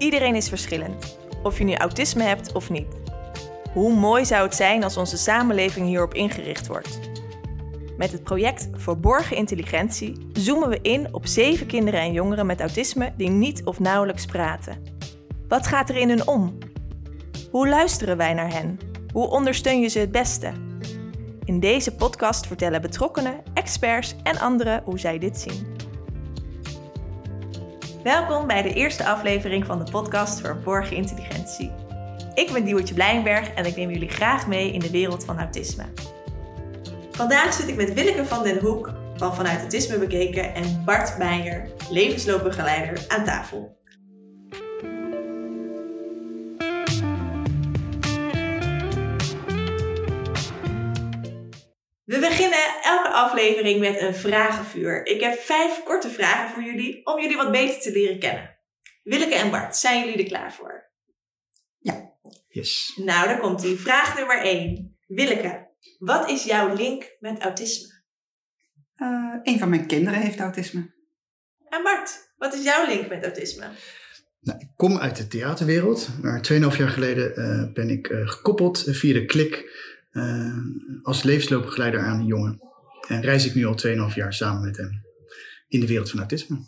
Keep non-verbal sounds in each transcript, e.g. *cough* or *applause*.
Iedereen is verschillend, of je nu autisme hebt of niet. Hoe mooi zou het zijn als onze samenleving hierop ingericht wordt? Met het project Verborgen Intelligentie zoomen we in op zeven kinderen en jongeren met autisme die niet of nauwelijks praten. Wat gaat er in hun om? Hoe luisteren wij naar hen? Hoe ondersteun je ze het beste? In deze podcast vertellen betrokkenen, experts en anderen hoe zij dit zien. Welkom bij de eerste aflevering van de podcast Verborgen Intelligentie. Ik ben Diewertje Blijnberg en ik neem jullie graag mee in de wereld van autisme. Vandaag zit ik met Willeke van den Hoek van Vanuit Autisme Bekeken en Bart Meijer, levensloopbegeleider, aan tafel. We beginnen elke aflevering met een vragenvuur. Ik heb vijf korte vragen voor jullie om jullie wat beter te leren kennen. Willeke en Bart, zijn jullie er klaar voor? Ja. Yes. Nou, daar komt ie. Vraag nummer 1. Willeke, wat is jouw link met autisme? Uh, een van mijn kinderen heeft autisme. En Bart, wat is jouw link met autisme? Nou, ik kom uit de theaterwereld, maar 2,5 jaar geleden uh, ben ik uh, gekoppeld via de klik als levensloopbegeleider aan een jongen. En reis ik nu al 2,5 jaar samen met hem in de wereld van autisme.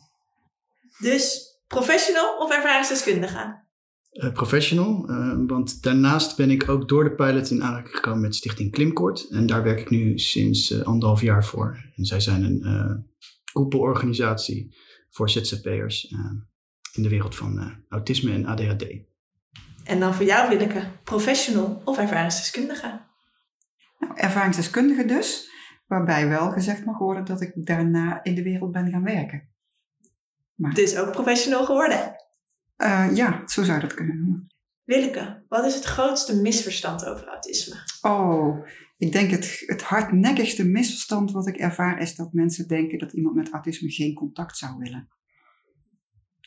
Dus professional of ervaringsdeskundige? Uh, professional, uh, want daarnaast ben ik ook door de pilot in aanraking gekomen met Stichting Klimkort. En daar werk ik nu sinds uh, anderhalf jaar voor. En zij zijn een koepelorganisatie voor ZZP'ers in de wereld van autisme en ADHD. En dan voor jou, Willeke, professional of ervaringsdeskundige? Ervaringsdeskundige dus, waarbij wel gezegd mag worden dat ik daarna in de wereld ben gaan werken. Maar... Dus ook professional geworden? Uh, ja, zo zou je dat kunnen noemen. Willeke, wat is het grootste misverstand over autisme? Oh, ik denk het, het hardnekkigste misverstand wat ik ervaar is dat mensen denken dat iemand met autisme geen contact zou willen.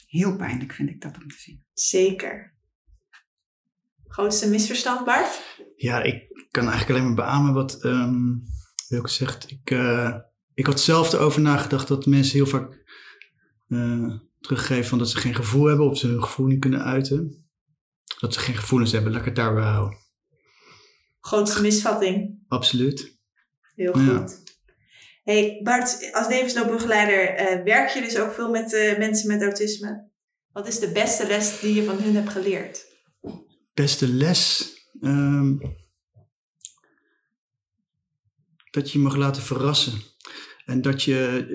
Heel pijnlijk vind ik dat om te zien. Zeker. Grootste misverstand, Bart? Ja, ik kan eigenlijk alleen maar beamen wat um, Wilke zegt. Ik, uh, ik had zelf erover nagedacht dat mensen heel vaak uh, teruggeven van dat ze geen gevoel hebben of ze hun gevoel niet kunnen uiten. Dat ze geen gevoelens hebben, laat ik het daarbij houden. Grootste misvatting. Absoluut. Heel goed. Ja. Hey Bart, als levensloopbegeleider uh, werk je dus ook veel met mensen met autisme. Wat is de beste les die je van hun hebt geleerd? Beste les? Um, dat je je mag laten verrassen. En dat je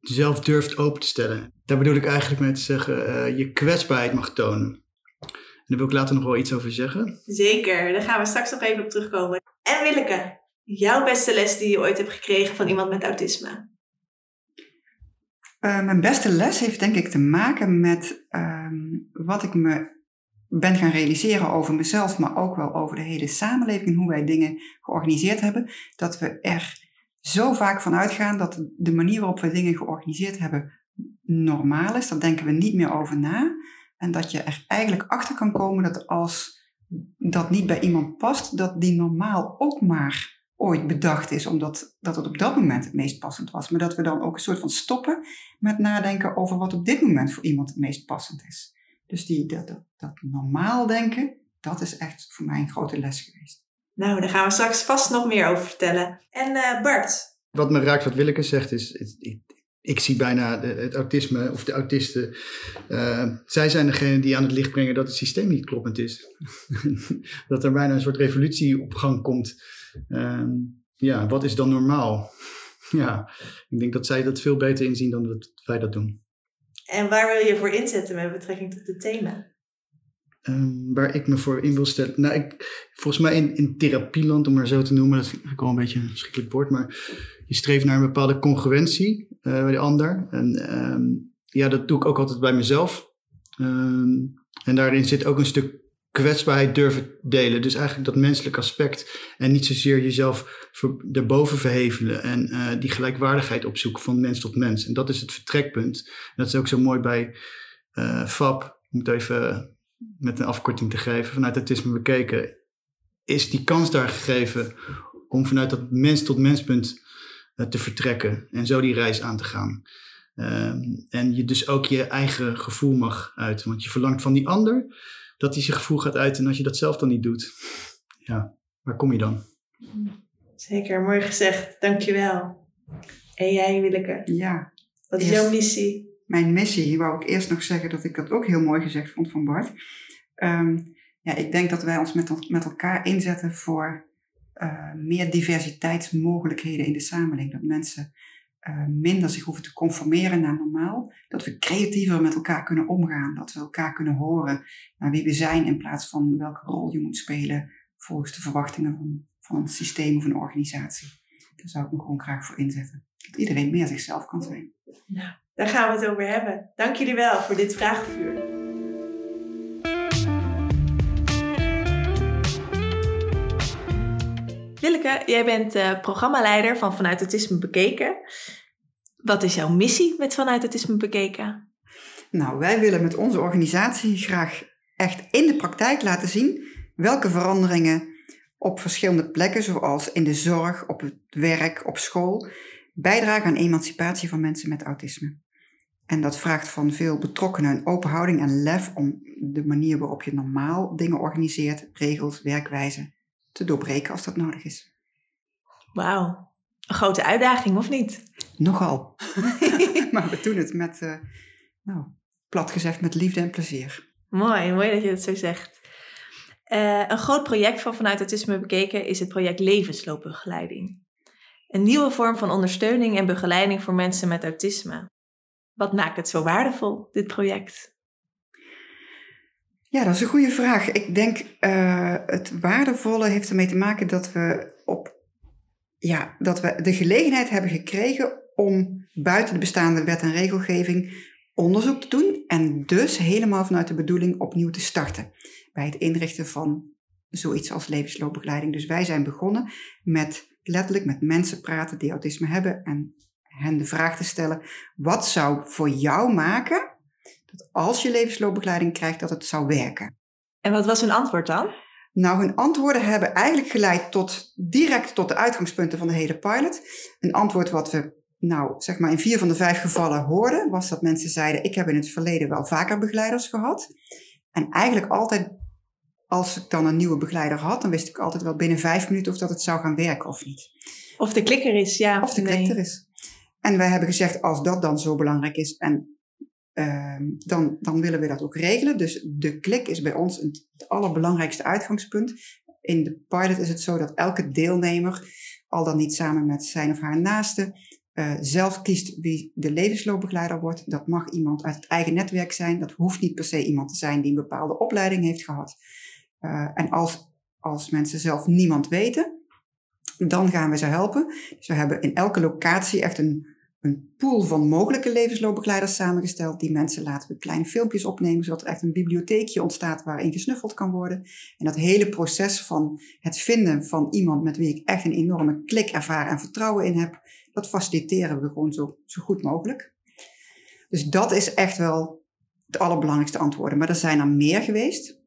jezelf durft open te stellen. Daar bedoel ik eigenlijk mee te zeggen, uh, je kwetsbaarheid mag tonen. En daar wil ik later nog wel iets over zeggen. Zeker, daar gaan we straks nog even op terugkomen. En Willeke, jouw beste les die je ooit hebt gekregen van iemand met autisme? Uh, mijn beste les heeft denk ik te maken met uh, wat ik me ben gaan realiseren over mezelf, maar ook wel over de hele samenleving en hoe wij dingen georganiseerd hebben. Dat we er zo vaak van uitgaan dat de manier waarop we dingen georganiseerd hebben normaal is. Daar denken we niet meer over na. En dat je er eigenlijk achter kan komen dat als dat niet bij iemand past, dat die normaal ook maar ooit bedacht is, omdat dat het op dat moment het meest passend was. Maar dat we dan ook een soort van stoppen met nadenken over wat op dit moment voor iemand het meest passend is. Dus die, dat, dat, dat normaal denken, dat is echt voor mij een grote les geweest. Nou, daar gaan we straks vast nog meer over vertellen. En uh, Bart? Wat me raakt wat Willeke zegt is, ik, ik zie bijna het autisme of de autisten. Uh, zij zijn degene die aan het licht brengen dat het systeem niet kloppend is. *laughs* dat er bijna een soort revolutie op gang komt. Uh, ja, wat is dan normaal? *laughs* ja, ik denk dat zij dat veel beter inzien dan dat wij dat doen. En waar wil je voor inzetten met betrekking tot het thema? Um, waar ik me voor in wil stellen. Nou, ik, volgens mij in, in therapieland, om maar zo te noemen, dat vind ik wel een beetje een schrikkelijk woord, maar je streeft naar een bepaalde congruentie uh, bij de ander. En um, ja, dat doe ik ook altijd bij mezelf. Um, en daarin zit ook een stuk kwetsbaarheid durven delen. Dus eigenlijk dat menselijk aspect. En niet zozeer jezelf erboven verhevelen. En uh, die gelijkwaardigheid opzoeken van mens tot mens. En dat is het vertrekpunt. Dat is ook zo mooi bij uh, FAP. Ik moet even met een afkorting te geven, vanuit autisme bekeken, is die kans daar gegeven om vanuit dat mens tot menspunt uh, te vertrekken en zo die reis aan te gaan. Ehm, en je dus ook je eigen gevoel mag uiten. Want je verlangt van die ander dat hij zijn gevoel gaat uiten. En als je dat zelf dan niet doet, ja, waar kom je dan? Zeker, mooi gezegd. Dankjewel. En jij, Willeke? Ja. Wat is jouw missie? Mijn missie, wou ik eerst nog zeggen dat ik dat ook heel mooi gezegd vond van Bart. Ehm, ja, ik denk dat wij ons met, met elkaar inzetten voor eh, meer diversiteitsmogelijkheden in de samenleving. Dat mensen eh, minder zich hoeven te conformeren naar normaal. Dat we creatiever met elkaar kunnen omgaan. Dat we elkaar kunnen horen naar wie we zijn in plaats van welke rol je moet spelen volgens de verwachtingen van, van een systeem of een organisatie. Daar zou ik me gewoon graag voor inzetten. Dat iedereen meer zichzelf kan zijn. Nou, daar gaan we het over hebben. Dank jullie wel voor dit vragenvuur. Willeke, jij bent eh, programmaleider van Vanuit Autisme Bekeken. Wat is jouw missie met Vanuit Autisme Bekeken? Nou, wij willen met onze organisatie graag echt in de praktijk laten zien welke veranderingen op verschillende plekken, zoals in de zorg, op het werk, op school, bijdragen aan emancipatie van mensen met autisme. En dat vraagt van veel betrokkenen een open houding en lef om de manier waarop je normaal dingen organiseert, regelt, werkwijze te doorbreken als dat nodig is. Wauw, een grote uitdaging of niet? Nogal. *laughs* *laughs* maar we doen het met, eh, nou, plat gezegd, met liefde en plezier. Mooi, mooi dat je dat zo zegt. Eh, een groot project van Vanuit Autisme Bekeken is het project Levensloopbegeleiding. Een nieuwe vorm van ondersteuning en begeleiding voor mensen met autisme. Wat maakt het zo waardevol, dit project? Ja, dat is een goede vraag. Ik denk uh, het waardevolle heeft ermee te maken dat we, op, ja, dat we de gelegenheid hebben gekregen om buiten de bestaande wet en regelgeving onderzoek te doen en dus helemaal vanuit de bedoeling opnieuw te starten bij het inrichten van zoiets als levensloopbegeleiding. Dus wij zijn begonnen met letterlijk met mensen praten die autisme hebben en hen de vraag te stellen: wat zou voor jou maken dat als je levensloopbegeleiding krijgt, dat het zou werken? En wat was hun antwoord dan? Nou, hun antwoorden hebben eigenlijk geleid tot direct tot de uitgangspunten van de hele pilot. Een antwoord wat we, nou, zeg maar in vier van de vijf gevallen hoorden, was dat mensen zeiden: Ik heb in het verleden wel vaker begeleiders gehad. En eigenlijk altijd, als ik dan een nieuwe begeleider had, dan wist ik altijd wel binnen vijf minuten of dat het zou gaan werken of niet. Of de klikker is, ja. Of de nee. klik er is. En wij hebben gezegd, als dat dan zo belangrijk is, en, uh, dan, dan willen we dat ook regelen. Dus de klik is bij ons het, het allerbelangrijkste uitgangspunt. In de pilot is het zo dat elke deelnemer, al dan niet samen met zijn of haar naaste, uh, zelf kiest wie de levensloopbegeleider wordt. Dat mag iemand uit het eigen netwerk zijn. Dat hoeft niet per se iemand te zijn die een bepaalde opleiding heeft gehad. Uh, en als, als mensen zelf niemand weten, dan gaan we ze helpen. Dus we hebben in elke locatie echt een, een pool van mogelijke levensloopbegeleiders samengesteld. Die mensen laten we kleine filmpjes opnemen, zodat er echt een bibliotheekje ontstaat waarin gesnuffeld kan worden. En dat hele proces van het vinden van iemand met wie ik echt een enorme klik ervaar en vertrouwen in heb, dat faciliteren we gewoon zo, zo goed mogelijk. Dus dat is echt wel het allerbelangrijkste antwoorden. Maar er zijn er meer geweest.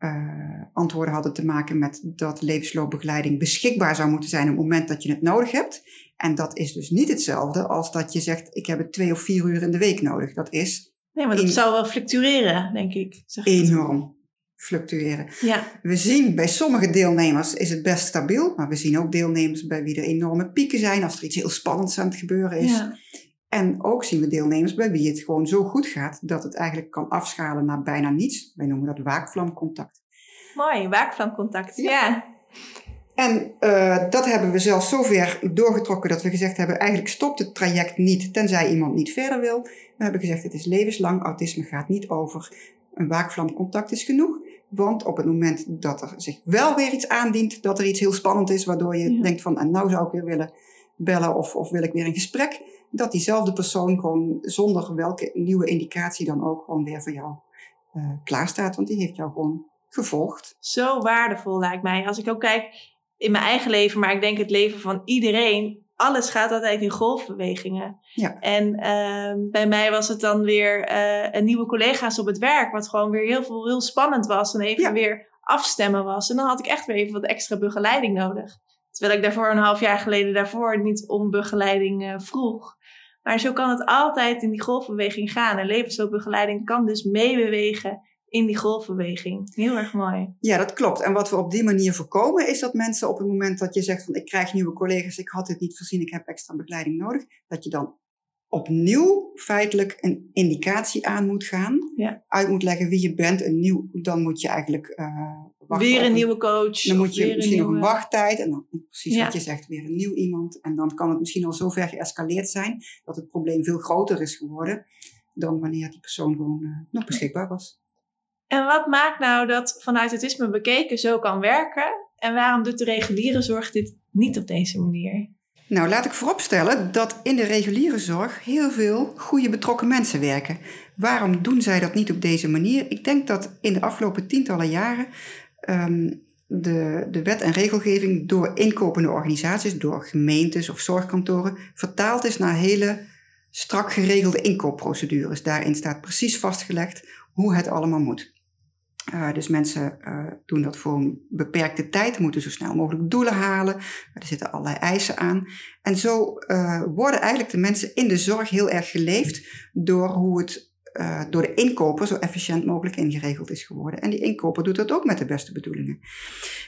Uh, antwoorden hadden te maken met dat levensloopbegeleiding beschikbaar zou moeten zijn op het moment dat je het nodig hebt. En dat is dus niet hetzelfde als dat je zegt, ik heb het twee of vier uur in de week nodig. Dat is Nee, maar dat in, zou wel fluctueren, denk ik. Zeg enorm fluctueren. Ja. We zien bij sommige deelnemers is het best stabiel, maar we zien ook deelnemers bij wie er enorme pieken zijn als er iets heel spannends aan het gebeuren is. Ja. En ook zien we deelnemers bij wie het gewoon zo goed gaat dat het eigenlijk kan afschalen naar bijna niets. Wij noemen dat waakvlamcontact. Mooi, waakvlamcontact. Ja. ja. En uh, dat hebben we zelfs zover doorgetrokken dat we gezegd hebben: eigenlijk stopt het traject niet tenzij iemand niet verder wil. We hebben gezegd: het is levenslang, autisme gaat niet over. Een waakvlamcontact is genoeg. Want op het moment dat er zich wel weer iets aandient, dat er iets heel spannend is, waardoor je ja. denkt van, en nou zou ik weer willen bellen of, of wil ik weer een gesprek, dat diezelfde persoon gewoon zonder welke nieuwe indicatie dan ook gewoon weer voor jou uh, klaarstaat. Want die heeft jou gewoon gevolgd. Zo waardevol lijkt mij. Als ik ook kijk in mijn eigen leven, maar ik denk het leven van iedereen. Alles gaat altijd in golfbewegingen. Ja. En uh, bij mij was het dan weer uh, een nieuwe collega's op het werk, wat gewoon weer heel, veel, heel spannend was en even ja. weer afstemmen was. En dan had ik echt weer even wat extra begeleiding nodig. Terwijl ik daarvoor een half jaar geleden daarvoor niet om begeleiding uh, vroeg. Maar zo kan het altijd in die golfbeweging gaan. En levensloopbegeleiding kan dus meebewegen in die golfbeweging. Heel erg mooi. Ja, dat klopt. En wat we op die manier voorkomen is dat mensen op het moment dat je zegt van ik krijg nieuwe collega's, ik had dit niet voorzien, ik heb extra begeleiding nodig, dat je dan opnieuw feitelijk een indicatie aan moet gaan. Ja. Uit moet leggen wie je bent. Een nieuw, dan moet je eigenlijk uh, wachten. Weer een nieuwe coach. Dan moet je misschien nog een wachttijd. En dan precies Ja. wat je zegt, weer een nieuw iemand. En dan kan het misschien al zo ver geëscaleerd zijn dat het probleem veel groter is geworden dan wanneer die persoon gewoon eh, nog beschikbaar was. En wat maakt nou dat vanuit autisme bekeken zo kan werken? En waarom doet de reguliere zorg dit niet op deze manier? Nou, laat ik vooropstellen dat in de reguliere zorg heel veel goede betrokken mensen werken. Waarom doen zij dat niet op deze manier? Ik denk dat in de afgelopen tientallen jaren ehm, de, de wet en regelgeving door inkopende organisaties, door gemeentes of zorgkantoren, vertaald is naar hele strak geregelde inkoopprocedures. Daarin staat precies vastgelegd hoe het allemaal moet. Uh, dus mensen uh, doen dat voor een beperkte tijd, moeten zo snel mogelijk doelen halen. Er zitten allerlei eisen aan. En zo uh, worden eigenlijk de mensen in de zorg heel erg geleefd door hoe het door de inkoper zo efficiënt mogelijk ingeregeld is geworden. En die inkoper doet dat ook met de beste bedoelingen.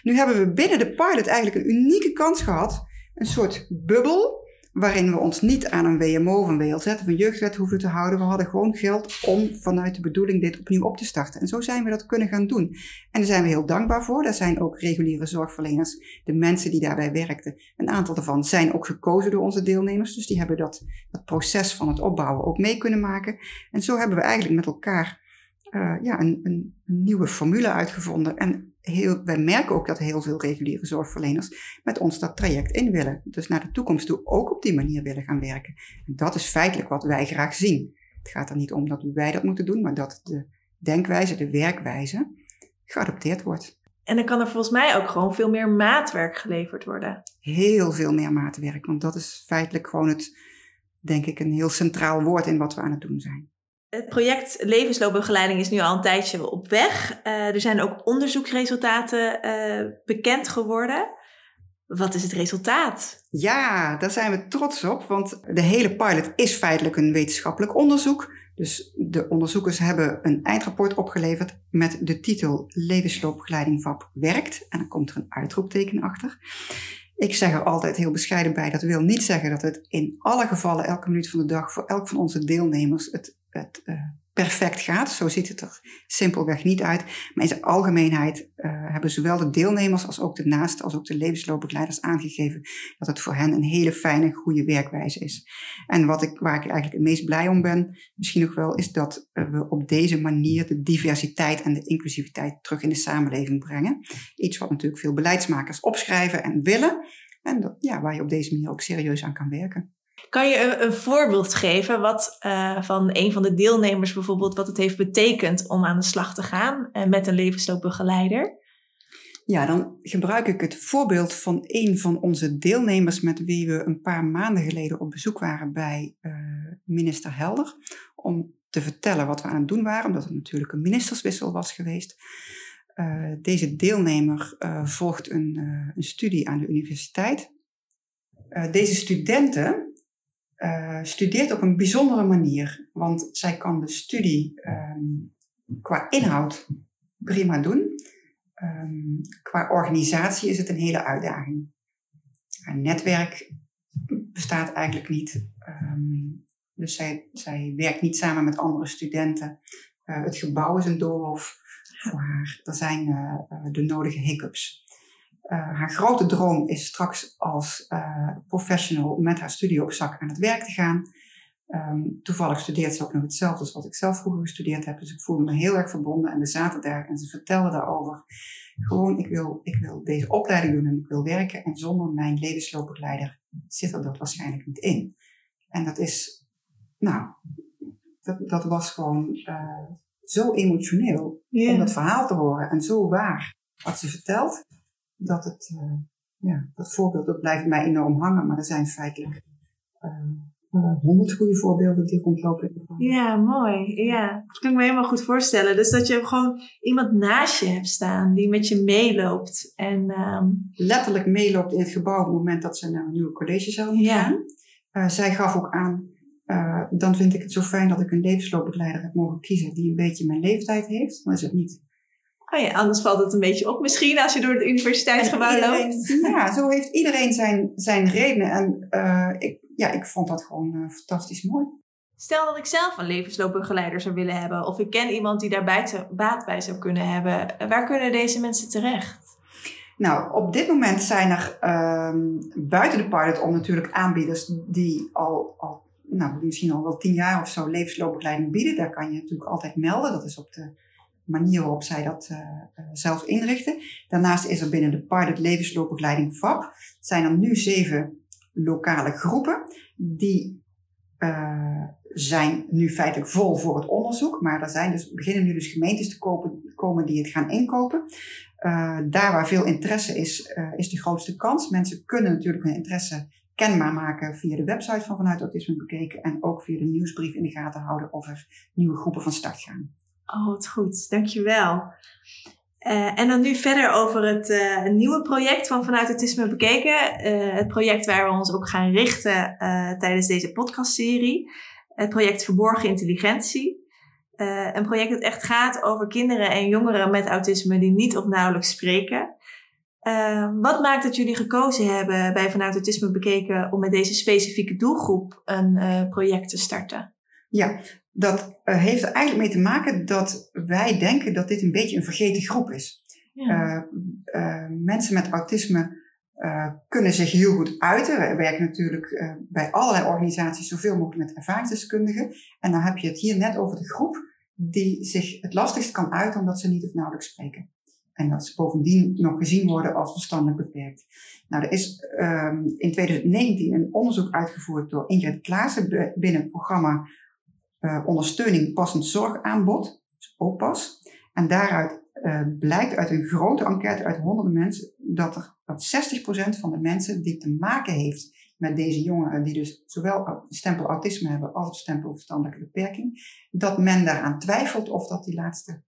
Nu hebben we binnen de pilot eigenlijk een unieke kans gehad, een soort bubbel waarin we ons niet aan een WMO of een WLZ of een jeugdwet hoeven te houden. We hadden gewoon geld om vanuit de bedoeling dit opnieuw op te starten. En zo zijn we dat kunnen gaan doen. En daar zijn we heel dankbaar voor. Daar zijn ook reguliere zorgverleners, de mensen die daarbij werkten. Een aantal daarvan zijn ook gekozen door onze deelnemers. Dus die hebben dat, dat proces van het opbouwen ook mee kunnen maken. En zo hebben we eigenlijk met elkaar uh, ja, een, een, een nieuwe formule uitgevonden. En heel, wij merken ook dat heel veel reguliere zorgverleners met ons dat traject in willen. Dus naar de toekomst toe ook op die manier willen gaan werken. En dat is feitelijk wat wij graag zien. Het gaat er niet om dat wij dat moeten doen, maar dat de denkwijze, de werkwijze geadopteerd wordt. En dan kan er volgens mij ook gewoon veel meer maatwerk geleverd worden. Heel veel meer maatwerk, want dat is feitelijk gewoon het, denk ik, een heel centraal woord in wat we aan het doen zijn. Het project levensloopbegeleiding is nu al een tijdje op weg. Uh, er zijn ook onderzoeksresultaten uh, bekend geworden. Wat is het resultaat? Ja, daar zijn we trots op, want de hele pilot is feitelijk een wetenschappelijk onderzoek. Dus de onderzoekers hebben een eindrapport opgeleverd met de titel Levensloopbegeleiding VAP werkt. En dan komt er een uitroepteken achter. Ik zeg er altijd heel bescheiden bij, dat wil niet zeggen dat het in alle gevallen, elke minuut van de dag, voor elk van onze deelnemers het, het uh, perfect gaat. Zo ziet het er simpelweg niet uit. Maar in zijn algemeenheid uh, hebben zowel de deelnemers als ook de naasten, als ook de levensloopbegeleiders aangegeven dat het voor hen een hele fijne, goede werkwijze is. En wat ik, waar ik eigenlijk het meest blij om ben, misschien nog wel, is dat uh, we op deze manier de diversiteit en de inclusiviteit terug in de samenleving brengen. Iets wat natuurlijk veel beleidsmakers opschrijven en willen. En dat, ja, waar je op deze manier ook serieus aan kan werken. Kan je een, voorbeeld geven wat, uh, van een van de deelnemers bijvoorbeeld, wat het heeft betekend om aan de slag te gaan uh, met een levensloopbegeleider? Ja, dan gebruik ik het voorbeeld van een van onze deelnemers met wie we een paar maanden geleden op bezoek waren bij uh, minister Helder. Om te vertellen wat we aan het doen waren, omdat het natuurlijk een ministerswissel was geweest. deze deelnemer volgt een, een studie aan de universiteit. deze studenten uh, studeert op een bijzondere manier. Want zij kan de studie um, qua inhoud prima doen. Um, qua organisatie is het een hele uitdaging. Haar netwerk bestaat eigenlijk niet. Um, dus zij, zij werkt niet samen met andere studenten. Uh, het gebouw is een doolhof voor. Er zijn uh, de nodige hiccups. Uh, haar grote droom is straks als uh, professional met haar studie op zak aan het werk te gaan. Um, toevallig studeert ze ook nog hetzelfde als wat ik zelf vroeger gestudeerd heb. Dus ik voelde me heel erg verbonden. En we zaten daar en ze vertelde daarover. Gewoon, ik wil, ik wil deze opleiding doen en ik wil werken. En zonder mijn levensloopbegeleider zit er dat waarschijnlijk niet in. En dat is, nou, dat, dat was gewoon uh, zo emotioneel yeah. om dat verhaal te horen. En zo waar wat ze vertelt dat het, uh, ja, dat voorbeeld, dat blijft mij enorm hangen, maar er zijn feitelijk honderd uh, goede voorbeelden die rondlopen. Ja, mooi. Ja, dat kan ik me helemaal goed voorstellen. Dus dat je gewoon iemand naast je hebt staan die met je meeloopt. En, um... Letterlijk meeloopt in het gebouw op het moment dat ze naar een nieuwe collegezaal ja. gaan. Uh, zij gaf ook aan, dan vind ik het zo fijn dat ik een levensloopbegeleider heb mogen kiezen die een beetje mijn leeftijd heeft. Dan is het niet. Oh ja, anders valt het een beetje op misschien als je door het universiteitsgebouw loopt. Ja, zo heeft iedereen zijn, zijn redenen. En uh, ik, ja, ik vond dat gewoon uh, fantastisch mooi. Stel dat ik zelf een levensloopbegeleider zou willen hebben, of ik ken iemand die daar baat bij zou kunnen hebben, waar kunnen deze mensen terecht? Nou, op dit moment zijn er um, buiten de pilot om natuurlijk aanbieders die al, al nou, misschien al wel tien jaar of zo levensloopbegeleiding bieden. Daar kan je natuurlijk altijd melden. Dat is op de manier waarop zij dat uh, zelf inrichten. Daarnaast is er binnen de pilot levensloopbegeleiding VAP zijn er nu zeven lokale groepen die uh, zijn nu feitelijk vol voor het onderzoek, maar er zijn dus, beginnen nu dus gemeentes te kopen, komen die het gaan inkopen. Daar waar veel interesse is, is de grootste kans. Mensen kunnen natuurlijk hun interesse kenbaar maken via de website van Vanuit Autisme Bekeken en ook via de nieuwsbrief in de gaten houden of er nieuwe groepen van start gaan. Oh, wat goed. Dankjewel. Uh, en dan nu verder over het uh, nieuwe project van Vanuit Autisme Bekeken. Uh, het project waar we ons ook gaan richten tijdens deze podcastserie. Het project Verborgen Intelligentie. een project dat echt gaat over kinderen en jongeren met autisme die niet of nauwelijks spreken. wat maakt dat jullie gekozen hebben bij Vanuit Autisme Bekeken om met deze specifieke doelgroep een project te starten? Ja, dat uh, heeft er eigenlijk mee te maken dat wij denken dat dit een beetje een vergeten groep is. Ja. Uh, uh, mensen met autisme kunnen zich heel goed uiten. Wij werken natuurlijk bij allerlei organisaties zoveel mogelijk met ervaringsdeskundigen. En dan heb je het hier net over de groep die zich het lastigst kan uiten omdat ze niet of nauwelijks spreken. En dat ze bovendien nog gezien worden als verstandelijk beperkt. Nou, er is um, in 2019 een onderzoek uitgevoerd door Ingrid Klaassen binnen het programma uh, ondersteuning passend zorgaanbod, dus OPAS. En daaruit uh, blijkt uit een grote enquête uit honderden mensen dat, er, dat 60% van de mensen die te maken heeft met deze jongeren, die dus zowel het stempel autisme hebben als het stempel verstandelijke beperking, dat men daaraan twijfelt of dat die laatste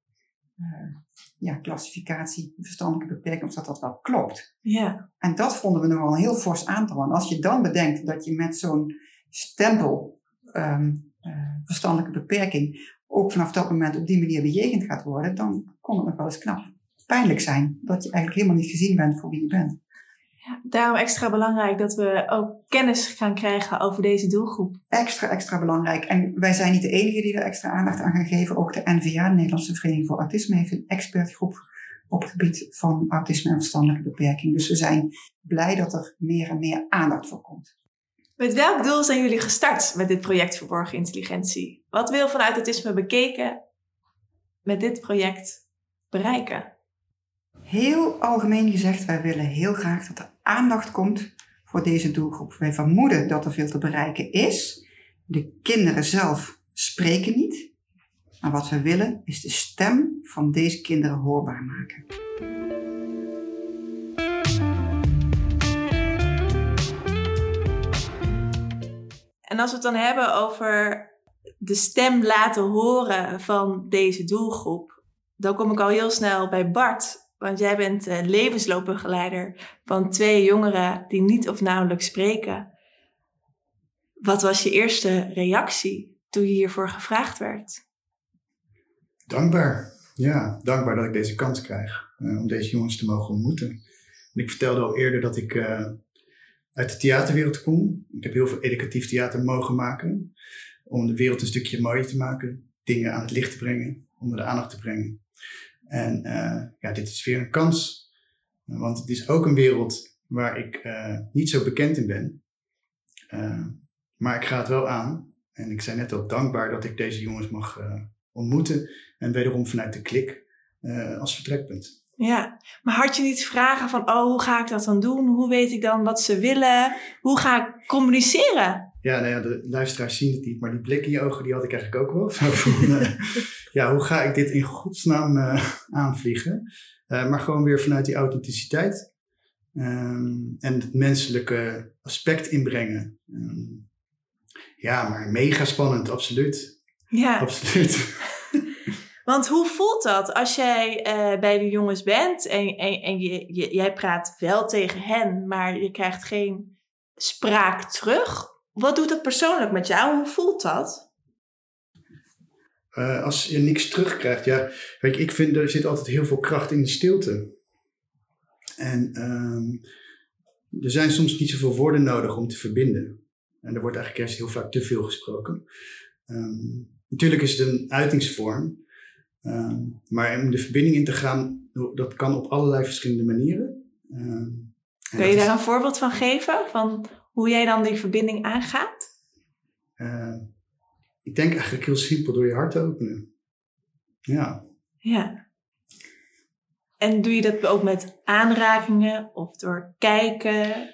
uh, ja, klassificatie, verstandelijke beperking, of dat dat wel klopt. Ja. En dat vonden we nogal een heel fors aantal. Want als je dan bedenkt dat je met zo'n stempel um, uh, verstandelijke beperking ook vanaf dat moment op die manier bejegend gaat worden, dan kon het nog wel eens knap pijnlijk zijn dat je eigenlijk helemaal niet gezien bent voor wie je bent. Ja, daarom extra belangrijk dat we ook kennis gaan krijgen over deze doelgroep. Extra, extra belangrijk. En wij zijn niet de enige die er extra aandacht aan gaan geven. Ook de NVA, de Nederlandse Vereniging voor Autisme, heeft een expertgroep op het gebied van autisme en verstandelijke beperking. Dus we zijn blij dat er meer en meer aandacht voor komt. Met welk doel zijn jullie gestart met dit project Verborgen Intelligentie? Wat wil vanuit autisme bekeken met dit project bereiken? Heel algemeen gezegd, wij willen heel graag dat er aandacht komt voor deze doelgroep. Wij vermoeden dat er veel te bereiken is. De kinderen zelf spreken niet. Maar wat we willen is de stem van deze kinderen hoorbaar maken. En als we het dan hebben over de stem laten horen van deze doelgroep, dan kom ik al heel snel bij Bart. Want jij bent uh, levensloopbegeleider van twee jongeren die niet of nauwelijks spreken. Wat was je eerste reactie toen je hiervoor gevraagd werd? Dankbaar. Ja, dankbaar dat ik deze kans krijg uh, om deze jongens te mogen ontmoeten. En ik vertelde al eerder dat ik uh, uit de theaterwereld kom. Ik heb heel veel educatief theater mogen maken. Om de wereld een stukje mooier te maken. Dingen aan het licht te brengen. Onder de aandacht te brengen. En uh, ja, dit is weer een kans. Want het is ook een wereld waar ik uh, niet zo bekend in ben. Uh, maar ik ga het wel aan. En ik zei net al dankbaar dat ik deze jongens mag ontmoeten. En wederom vanuit de klik als vertrekpunt. Ja, maar had je niet vragen van, oh, hoe ga ik dat dan doen? Hoe weet ik dan wat ze willen? Hoe ga ik communiceren? Ja, nou ja, de luisteraars zien het niet, maar die blik in je ogen, die had ik eigenlijk ook wel. *laughs* Zo van, uh, ja, hoe ga ik dit in godsnaam uh, aanvliegen? Uh, maar gewoon weer vanuit die authenticiteit um, en het menselijke aspect inbrengen. Um, ja, maar mega spannend, absoluut. Ja. Absoluut. *laughs* Want hoe voelt dat als jij uh, bij de jongens bent en, en, en je, je, jij praat wel tegen hen, maar je krijgt geen spraak terug? Wat doet dat persoonlijk met jou? Hoe voelt dat? Uh, als je niks terugkrijgt, ja, weet je, ik vind er zit altijd heel veel kracht in de stilte. En um, er zijn soms niet zoveel woorden nodig om te verbinden. En er wordt eigenlijk juist heel vaak te veel gesproken. Um, natuurlijk is het een uitingsvorm, um, maar om de verbinding in te gaan, dat kan op allerlei verschillende manieren. Kun je daar een voorbeeld van geven? Van hoe jij dan die verbinding aangaat? Uh, ik denk eigenlijk heel simpel door je hart te openen. Ja. Ja. En doe je dat ook met aanrakingen of door kijken?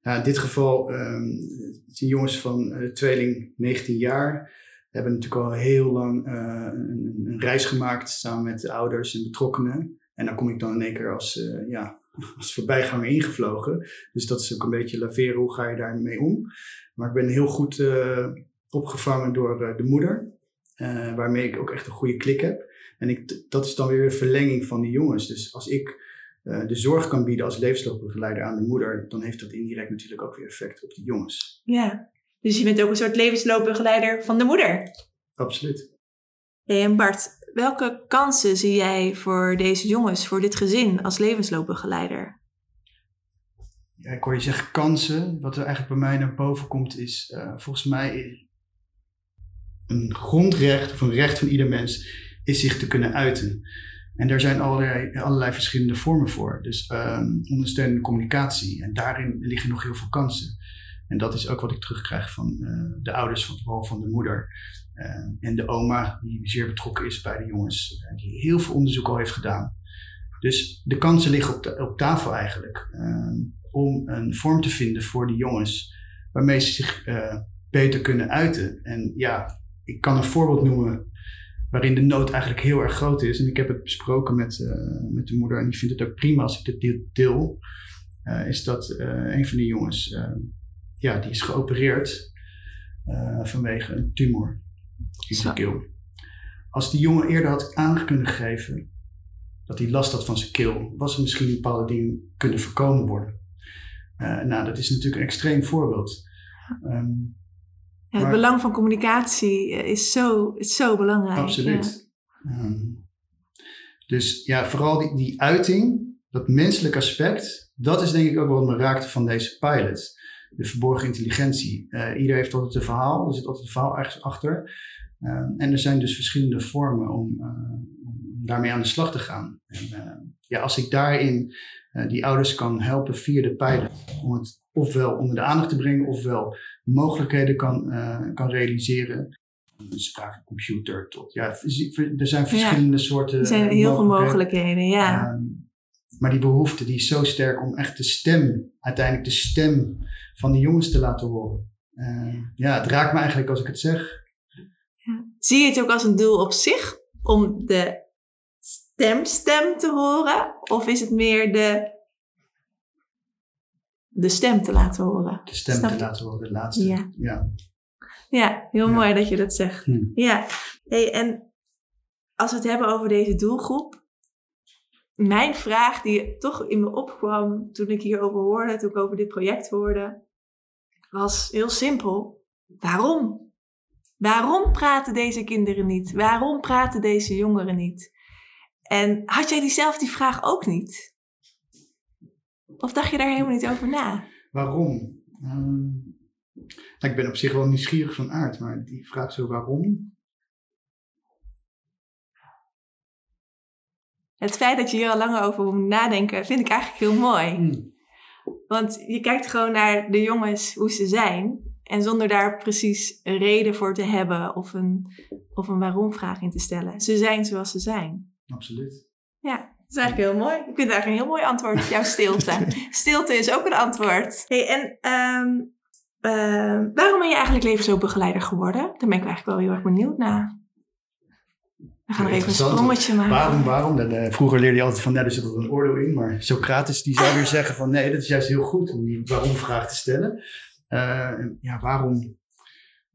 Ja, in dit geval um, zijn jongens van uh, tweeling 19 jaar. Hebben natuurlijk al heel lang uh, een, een, reis gemaakt samen met de ouders en betrokkenen. En dan kom ik dan in één keer als, uh, ja, *laughs* als voorbijganger ingevlogen. Dus dat is ook een beetje laveren, hoe ga je daarmee om? Maar ik ben heel goed opgevangen door de moeder. waarmee ik ook echt een goede klik heb. En ik, dat is dan weer een verlenging van die jongens. Dus als ik de zorg kan bieden als levensloopbegeleider aan de moeder, dan heeft dat indirect natuurlijk ook weer effect op de jongens. Ja, dus je bent ook een soort levensloopbegeleider van de moeder. Absoluut. Hey, en Bart, welke kansen zie jij voor deze jongens, voor dit gezin als levensloopbegeleider? Ja, ik hoor je zeggen kansen. Wat er eigenlijk bij mij naar boven komt is uh, volgens mij een grondrecht of een recht van ieder mens is zich te kunnen uiten. En daar zijn allerlei, allerlei verschillende vormen voor. Dus um, ondersteunende communicatie. En daarin liggen nog heel veel kansen. En dat is ook wat ik terugkrijg van uh, de ouders, van, vooral van de moeder. Uh, en de oma, die zeer betrokken is bij de jongens. Uh, die heel veel onderzoek al heeft gedaan. Dus de kansen liggen op, tafel eigenlijk. Om een vorm te vinden voor de jongens. Waarmee ze zich beter kunnen uiten. En ja, ik kan een voorbeeld noemen waarin de nood eigenlijk heel erg groot is. En ik heb het besproken met, met de moeder en die vindt het ook prima als ik dit deel. Is dat een van die jongens, ja, die is geopereerd vanwege een tumor in zijn keel. Als die jongen eerder had aan kunnen geven dat hij last had van zijn keel, was er misschien bepaalde dingen kunnen voorkomen worden. nou, dat is natuurlijk een extreem voorbeeld. Um, het belang van communicatie eh, is zo, is zo belangrijk. Absoluut. Um, dus ja, vooral die, die uiting, dat menselijk aspect, dat is denk ik ook wat me raakte van deze pilot. De verborgen intelligentie. Uh, ieder heeft altijd een verhaal, er zit altijd een verhaal ergens achter. Uh, en er zijn dus verschillende vormen om, uh, om, daarmee aan de slag te gaan. En, ja, als ik daarin die ouders kan helpen via de pilot, om het ofwel onder de aandacht te brengen, ofwel mogelijkheden kan, kan realiseren. Een spraakcomputer tot, ja, er zijn verschillende soorten. Er zijn heel veel mogelijkheden, ja. Uh, maar die behoefte die is zo sterk om echt de stem, uiteindelijk de stem van de jongens te laten horen. Uh, ja, het raakt me eigenlijk als ik het zeg. Ja. Zie je het ook als een doel op zich om de stemstem te horen? Of is het meer de de stem te laten horen. De stem te laten horen, de laatste. Ja, ja. ja heel mooi dat je dat zegt. Hm. Ja, hey, en als we het hebben over deze doelgroep. Mijn vraag die toch in me opkwam toen ik hierover hoorde, toen ik over dit project hoorde, was heel simpel. Waarom? Waarom praten deze kinderen niet? Waarom praten deze jongeren niet? En had jij diezelfde die vraag ook niet? Of dacht je daar helemaal niet over na? Waarom? Um, ik ben op zich wel nieuwsgierig van aard, maar die vraag zo waarom. Het feit dat je hier al langer over moet nadenken, vind ik eigenlijk heel mooi. Hmm. Want je kijkt gewoon naar de jongens, hoe ze zijn. En zonder daar precies een reden voor te hebben of een, of een waarom-vraag in te stellen. Ze zijn zoals ze zijn. Absoluut. Ja. Dat is eigenlijk heel mooi. Ik vind het eigenlijk een heel mooi antwoord, jouw *laughs* stilte. stilte is ook een antwoord. Hey, en um, uh, waarom ben je eigenlijk levensloopbegeleider geworden? Daar ben ik eigenlijk wel heel erg benieuwd naar. We gaan er even een sprongetje maken. Waarom, waarom? Dan, uh, vroeger leerde je altijd van, nee, er zit er een oordeel in. Maar Socrates die zou weer zeggen van, nee, dat is juist heel goed om die waarom-vraag te stellen. Uh, ja, waarom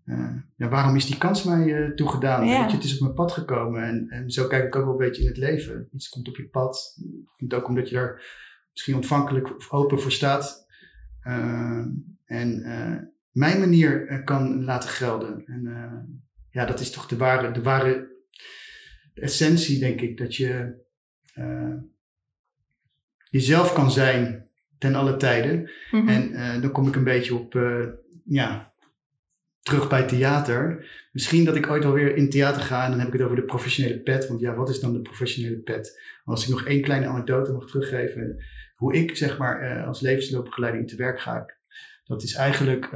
uh, ja, waarom is die kans mij toegedaan? Weet je, het is op mijn pad gekomen. En, en zo kijk ik ook wel een beetje in het leven. Iets komt op je pad. Ik vind ook omdat je daar misschien ontvankelijk of open voor staat. En mijn manier eh, kan laten gelden. En ja, dat is toch de ware, de ware essentie, denk ik. Dat je jezelf kan zijn ten alle tijden. Mhm. En dan kom ik een beetje op, ja, terug bij theater. Misschien dat ik ooit alweer in theater ga en dan heb ik het over de professionele pet. Want ja, wat is dan de professionele pet? Als ik nog één kleine anekdote mag teruggeven, hoe ik zeg maar als levensloopbegeleiding te werk ga. Dat is eigenlijk,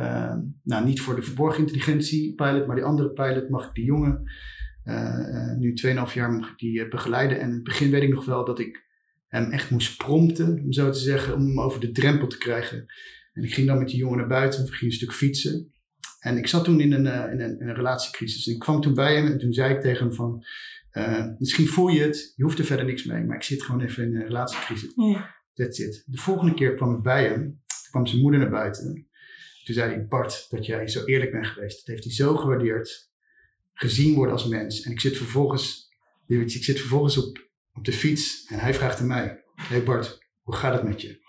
nou niet voor de verborgen intelligentie pilot, maar die andere pilot mag ik die jongen, nu 2,5 jaar mag ik die begeleiden. En in het begin weet ik nog wel dat ik hem echt moest prompten, om zo te zeggen, om hem over de drempel te krijgen. En ik ging dan met die jongen naar buiten, we gingen een stuk fietsen. En ik zat toen in een, in een, in een relatiecrisis. En ik kwam toen bij hem en toen zei ik tegen hem van, uh, misschien voel je het, je hoeft er verder niks mee, maar ik zit gewoon even in een relatiecrisis. Ja. That's it. De volgende keer kwam ik bij hem, toen kwam zijn moeder naar buiten. Toen zei hij, Bart, dat jij zo eerlijk bent geweest. Dat heeft hij zo gewaardeerd. Gezien worden als mens. En ik zit vervolgens, ik zit vervolgens op, op de fiets en hij vraagt aan mij, hey Bart, hoe gaat het met je?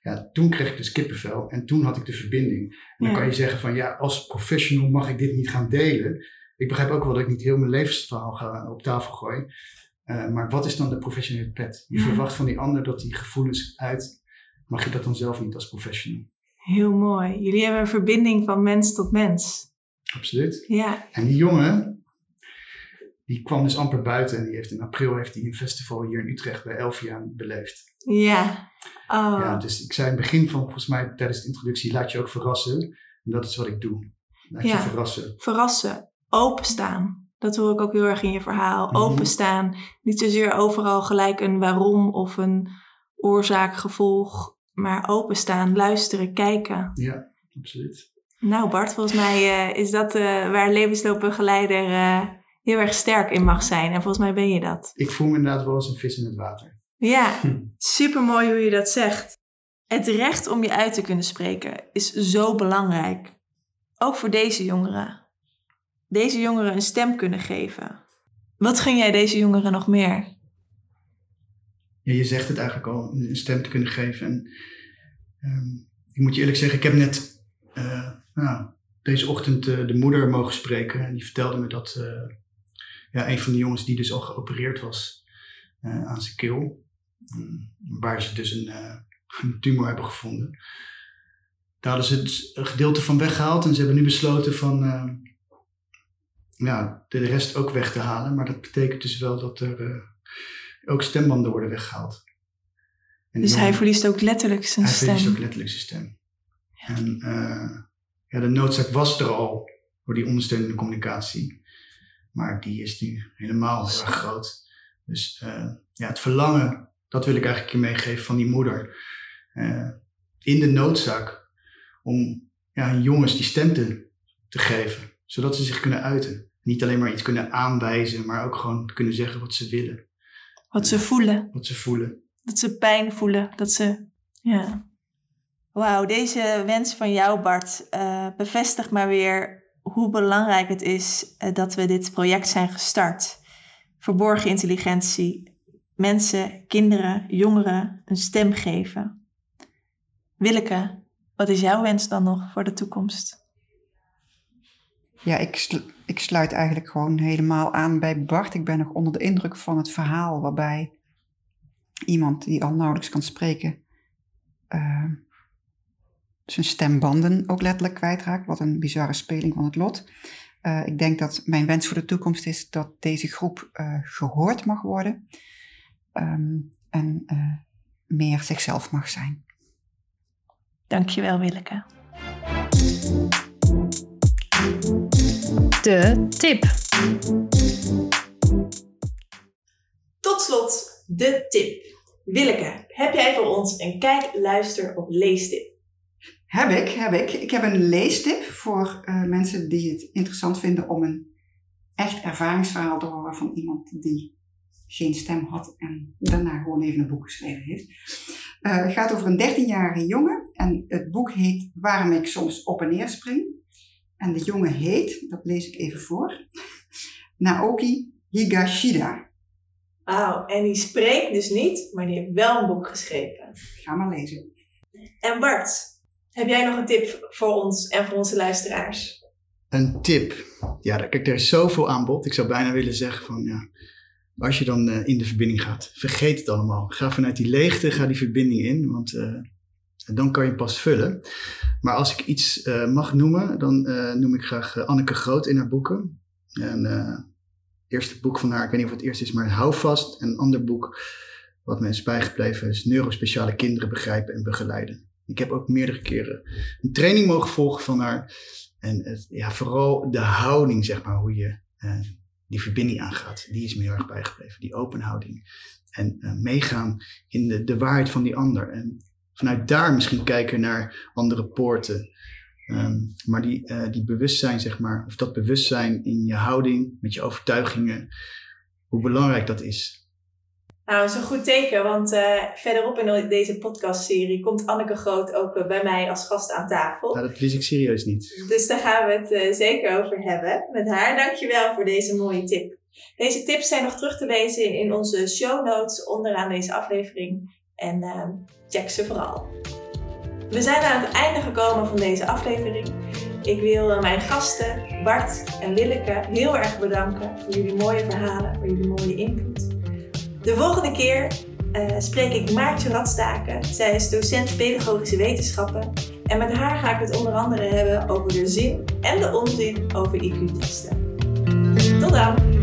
Ja, toen kreeg ik dus kippenvel en toen had ik de verbinding. En dan kan je zeggen van ja, als professional mag ik dit niet gaan delen. Ik begrijp ook wel dat ik niet heel mijn levensverhaal ga op tafel gooi. Uh, maar wat is dan de professionele pet? Je verwacht van die ander dat die gevoelens uit. Mag je dat dan zelf niet als professional? Heel mooi. Jullie hebben een verbinding van mens tot mens. Absoluut. Ja. En die jongen, die kwam dus amper buiten en die heeft in april heeft hij een festival hier in Utrecht bij Elvia beleefd. Ja. Oh. Ja, dus ik zei in het begin van, volgens mij tijdens de introductie, laat je ook verrassen. En dat is wat ik doe. Laat je verrassen. Verrassen. Openstaan. Dat hoor ik ook heel erg in je verhaal. Mhm. Openstaan. Niet zozeer overal gelijk een waarom of een oorzaak, gevolg. Maar openstaan, luisteren, kijken. Ja, absoluut. Nou Bart, volgens mij uh, is dat uh, waar levensloopbegeleider uh, heel erg sterk in mag zijn. En volgens mij ben je dat. Ik voel me inderdaad wel als een vis in het water. Ja, super mooi hoe je dat zegt. Het recht om je uit te kunnen spreken is zo belangrijk. Ook voor deze jongeren. Deze jongeren een stem kunnen geven. Wat gun jij deze jongeren nog meer? Ja, je zegt het eigenlijk al, een stem te kunnen geven. En, um, ik moet je eerlijk zeggen, ik heb net uh, nou, deze ochtend uh, de moeder mogen spreken. En die vertelde me dat uh, ja, een van de jongens die dus al geopereerd was aan zijn keel, waar ze dus een, een, tumor hebben gevonden. Daar hadden ze een gedeelte van weggehaald en ze hebben nu besloten van ja, de rest ook weg te halen. Maar dat betekent dus wel dat er ook stembanden worden weggehaald. En dus hij verliest ook letterlijk zijn hij stem? Hij verliest ook letterlijk zijn stem. En ja, de noodzaak was er al voor die ondersteunende communicatie. Maar die is nu helemaal heel erg groot. Dus ja, het verlangen dat wil ik eigenlijk je meegeven van die moeder. Uh, in de noodzaak om ja, jongens die stem te, te geven, zodat ze zich kunnen uiten. Niet alleen maar iets kunnen aanwijzen, maar ook gewoon kunnen zeggen wat ze willen. Wat ze voelen. Wat ze voelen. Dat ze pijn voelen. Dat ze, ja. Wauw, deze wens van jou, Bart, uh, bevestigt maar weer hoe belangrijk het is uh, dat we dit project zijn gestart. Verborgen intelligentie, mensen, kinderen, jongeren een stem geven. Willeke, wat is jouw wens dan nog voor de toekomst? Ja, ik, ik sluit eigenlijk gewoon helemaal aan bij Bart. Ik ben nog onder de indruk van het verhaal waarbij iemand die al nauwelijks kan spreken, uh, zijn stembanden ook letterlijk kwijtraakt. Wat een bizarre speling van het lot. Uh, ik denk dat mijn wens voor de toekomst is dat deze groep uh, gehoord mag worden um, en uh, meer zichzelf mag zijn. Dankjewel Willeke. De tip. Tot slot de tip. Willeke, heb jij voor ons een kijk, luister of leestip? Heb ik, heb ik. Ik heb een leestip voor uh, mensen die het interessant vinden om een echt ervaringsverhaal te horen van iemand die geen stem had en daarna gewoon even een boek geschreven heeft. Uh, het gaat over een 13-jarige jongen en het boek heet Waarom ik soms op en neer spring. En de jongen heet, dat lees ik even voor, Naoki Higashida. Wauw, en die spreekt dus niet, maar die heeft wel een boek geschreven. Ga maar lezen. En Bart, Heb jij nog een tip voor ons en voor onze luisteraars? Een tip. Ja, kijk, er is zoveel aanbod. Ik zou bijna willen zeggen van ja, als je dan uh, in de verbinding gaat, vergeet het allemaal. Ga vanuit die leegte, ga die verbinding in, want uh, dan kan je pas vullen. Maar als ik iets uh, mag noemen, dan noem ik graag Anneke Groot in haar boeken. En eerste boek van haar, ik weet niet of het eerst is, maar Hou vast. En een ander boek wat me is bijgebleven is Neurospeciale kinderen begrijpen en begeleiden. Ik heb ook meerdere keren een training mogen volgen van haar. En het, ja, vooral de houding, zeg maar, hoe je uh, die verbinding aangaat, die is me heel erg bijgebleven. Die open houding. En uh, meegaan in de, de waarheid van die ander. En vanuit daar misschien kijken naar andere poorten. Um, maar die, uh, die bewustzijn, zeg maar, of dat bewustzijn in je houding, met je overtuigingen, hoe belangrijk dat is. Nou, dat is een goed teken, want uh, verderop in deze podcastserie komt Anneke Groot ook uh, bij mij als gast aan tafel. Nou, dat wist ik serieus niet. Dus daar gaan we het uh, zeker over hebben met haar. Dankjewel voor deze mooie tip. Deze tips zijn nog terug te lezen in, in onze show notes onderaan deze aflevering. En ehm, check ze vooral. We zijn aan het einde gekomen van deze aflevering. Ik wil mijn gasten Bart en Willeke heel erg bedanken voor jullie mooie verhalen, voor jullie mooie input. De volgende keer uh, spreek ik Maartje Radstaken. Zij is docent pedagogische wetenschappen. En met haar ga ik het onder andere hebben over de zin en de onzin over IQ-testen. Tot dan!